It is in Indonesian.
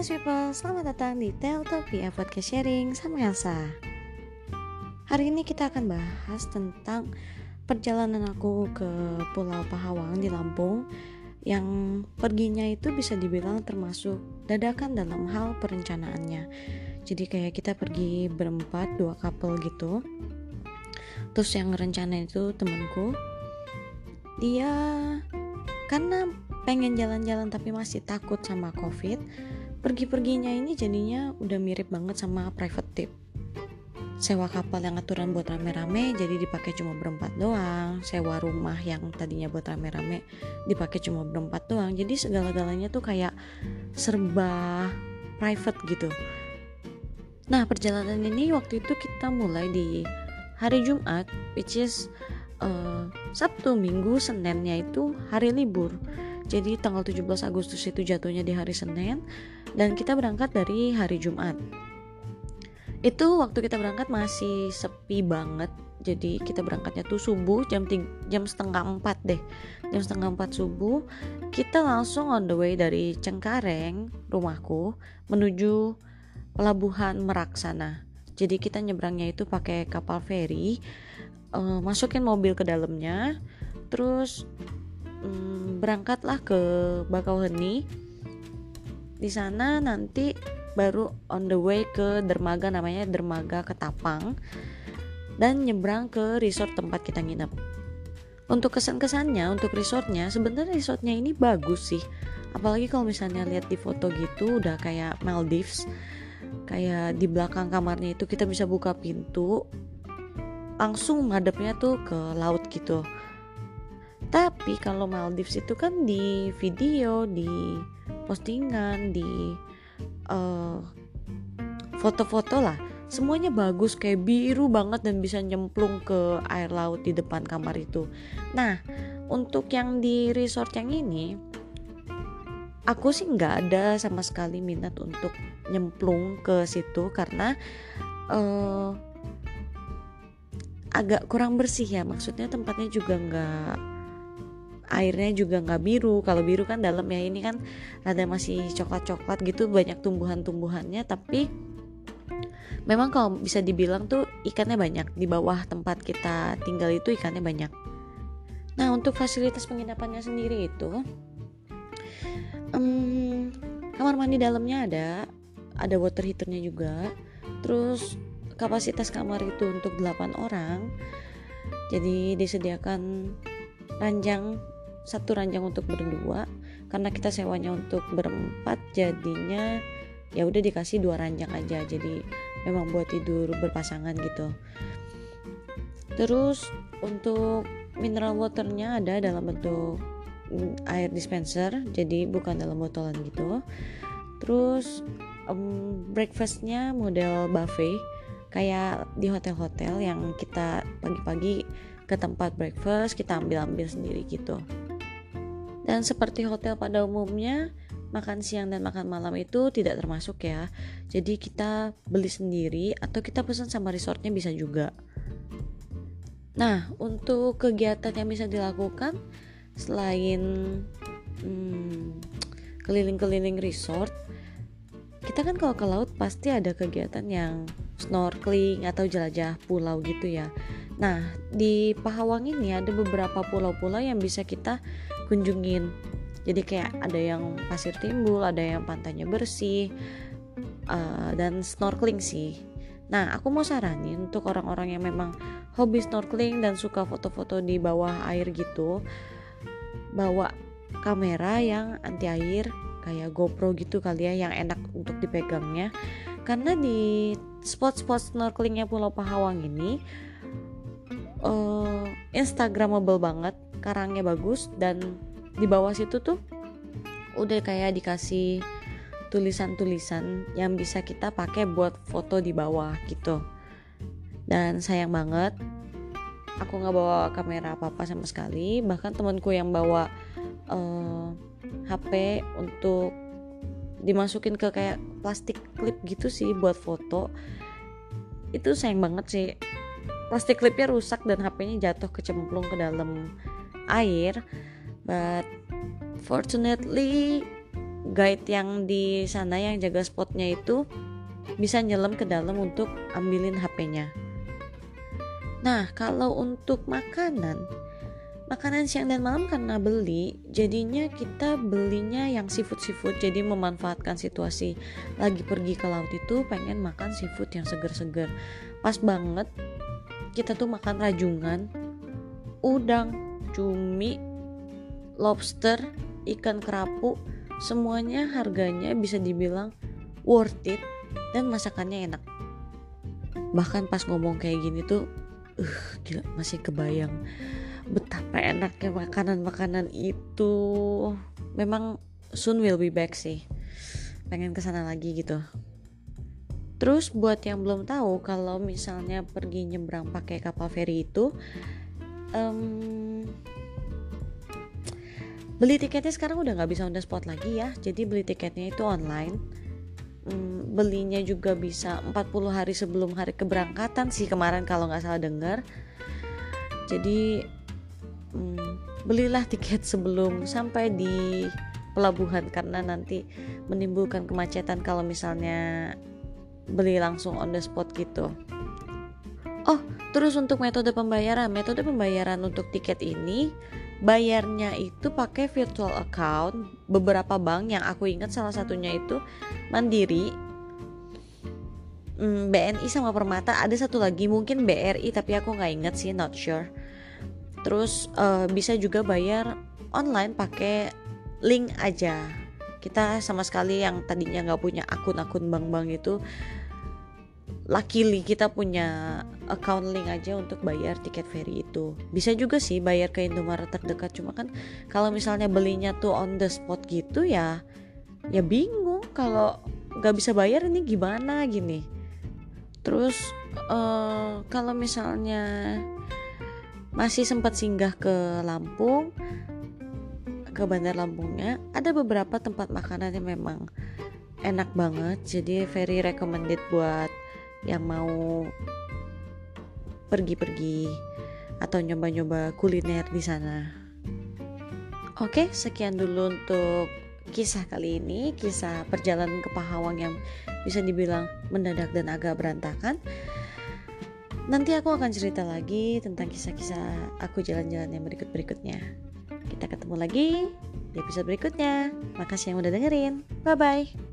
Halo people, selamat datang di Teltopia Podcast Sharing sama Elsa. Hari ini kita akan bahas tentang perjalanan aku ke Pulau Pahawang di Lampung Yang perginya itu bisa dibilang termasuk dadakan dalam hal perencanaannya. Jadi kayak kita pergi berempat, dua couple gitu. Terus yang rencana itu temanku. Dia karena pengen jalan-jalan tapi masih takut sama covid pergi-perginya ini jadinya udah mirip banget sama private tip sewa kapal yang aturan buat rame-rame jadi dipakai cuma berempat doang. Sewa rumah yang tadinya buat rame-rame dipakai cuma berempat doang. Jadi segala-galanya tuh kayak serba private gitu. Nah perjalanan ini waktu itu kita mulai di hari Jumat which is uh, Sabtu Minggu Seninnya itu hari libur jadi tanggal 17 Agustus itu jatuhnya di hari Senin dan kita berangkat dari hari Jumat. Itu waktu kita berangkat masih sepi banget. Jadi kita berangkatnya tuh subuh jam jam setengah empat deh. Jam setengah empat subuh kita langsung on the way dari Cengkareng rumahku menuju pelabuhan Merak sana. Jadi kita nyebrangnya itu pakai kapal feri, uh, masukin mobil ke dalamnya, terus hmm, berangkatlah ke Bakauheni di sana nanti baru on the way ke dermaga namanya dermaga Ketapang dan nyebrang ke resort tempat kita nginep. Untuk kesan-kesannya untuk resortnya sebenarnya resortnya ini bagus sih. Apalagi kalau misalnya lihat di foto gitu udah kayak Maldives. Kayak di belakang kamarnya itu kita bisa buka pintu langsung ngadepnya tuh ke laut gitu tapi kalau Maldives itu kan di video, di postingan, di eh, foto-foto lah, semuanya bagus kayak biru banget dan bisa nyemplung ke air laut di depan kamar itu. Nah, untuk yang di resort yang ini, aku sih nggak ada sama sekali minat untuk nyemplung ke situ karena uh, agak kurang bersih ya. Maksudnya tempatnya juga nggak airnya juga nggak biru. Kalau biru kan dalam ya ini kan ada masih coklat-coklat gitu banyak tumbuhan-tumbuhannya. Tapi memang kalau bisa dibilang tuh ikannya banyak di bawah tempat kita tinggal itu ikannya banyak. Nah untuk fasilitas penginapannya sendiri itu um, kamar mandi dalamnya ada ada water heaternya juga. Terus kapasitas kamar itu untuk 8 orang. Jadi disediakan ranjang satu ranjang untuk berdua karena kita sewanya untuk berempat jadinya ya udah dikasih dua ranjang aja. Jadi memang buat tidur berpasangan gitu. Terus untuk mineral waternya ada dalam bentuk air dispenser jadi bukan dalam botolan gitu. Terus um, breakfastnya model buffet kayak di hotel-hotel yang kita pagi-pagi ke tempat breakfast kita ambil-ambil sendiri gitu dan seperti hotel pada umumnya, makan siang dan makan malam itu tidak termasuk ya. Jadi kita beli sendiri atau kita pesan sama resortnya bisa juga. Nah, untuk kegiatan yang bisa dilakukan selain hmm, keliling-keliling resort, kita kan kalau ke laut pasti ada kegiatan yang snorkeling atau jelajah pulau gitu ya. Nah, di Pahawang ini ada beberapa pulau-pulau yang bisa kita kunjungin jadi kayak ada yang pasir timbul ada yang pantainya bersih uh, dan snorkeling sih. Nah aku mau saranin untuk orang-orang yang memang hobi snorkeling dan suka foto-foto di bawah air gitu bawa kamera yang anti air kayak GoPro gitu kali ya yang enak untuk dipegangnya. Karena di spot-spot snorkelingnya Pulau Pahawang ini uh, instagramable banget karangnya bagus dan di bawah situ tuh udah kayak dikasih tulisan-tulisan yang bisa kita pakai buat foto di bawah gitu. Dan sayang banget aku nggak bawa kamera apa apa sama sekali. Bahkan temanku yang bawa uh, eh, HP untuk dimasukin ke kayak plastik clip gitu sih buat foto. Itu sayang banget sih. Plastik clipnya rusak dan HP-nya jatuh kecemplung ke dalam air but fortunately guide yang di sana yang jaga spotnya itu bisa nyelam ke dalam untuk ambilin HP-nya. Nah, kalau untuk makanan, makanan siang dan malam karena beli, jadinya kita belinya yang seafood-seafood, jadi memanfaatkan situasi lagi pergi ke laut itu pengen makan seafood yang seger-seger. Pas banget kita tuh makan rajungan, udang, cumi, lobster, ikan kerapu, semuanya harganya bisa dibilang worth it dan masakannya enak. Bahkan pas ngomong kayak gini tuh, uh, gila masih kebayang betapa enaknya makanan-makanan itu. Memang soon will be back sih. Pengen ke sana lagi gitu. Terus buat yang belum tahu kalau misalnya pergi nyebrang pakai kapal feri itu um, beli tiketnya sekarang udah nggak bisa on the spot lagi ya. Jadi beli tiketnya itu online. Um, belinya juga bisa 40 hari sebelum hari keberangkatan sih kemarin kalau nggak salah dengar. Jadi um, belilah tiket sebelum sampai di pelabuhan karena nanti menimbulkan kemacetan kalau misalnya beli langsung on the spot gitu. Oh, terus untuk metode pembayaran, metode pembayaran untuk tiket ini bayarnya itu pakai virtual account. Beberapa bank yang aku ingat salah satunya itu Mandiri hmm, BNI sama Permata. Ada satu lagi mungkin BRI tapi aku nggak inget sih not sure. Terus uh, bisa juga bayar online pakai link aja. Kita sama sekali yang tadinya nggak punya akun-akun bank-bank itu luckily kita punya account link aja untuk bayar tiket ferry itu. Bisa juga sih bayar ke Indomaret terdekat cuma kan kalau misalnya belinya tuh on the spot gitu ya ya bingung kalau nggak bisa bayar ini gimana gini. Terus uh, kalau misalnya masih sempat singgah ke Lampung ke Bandar Lampungnya ada beberapa tempat makanan yang memang enak banget jadi very recommended buat yang mau pergi-pergi atau nyoba-nyoba kuliner di sana. Oke, sekian dulu untuk kisah kali ini, kisah perjalanan ke Pahawang yang bisa dibilang mendadak dan agak berantakan. Nanti aku akan cerita lagi tentang kisah-kisah aku jalan-jalan yang berikut-berikutnya. Kita ketemu lagi di episode berikutnya. Makasih yang udah dengerin. Bye bye.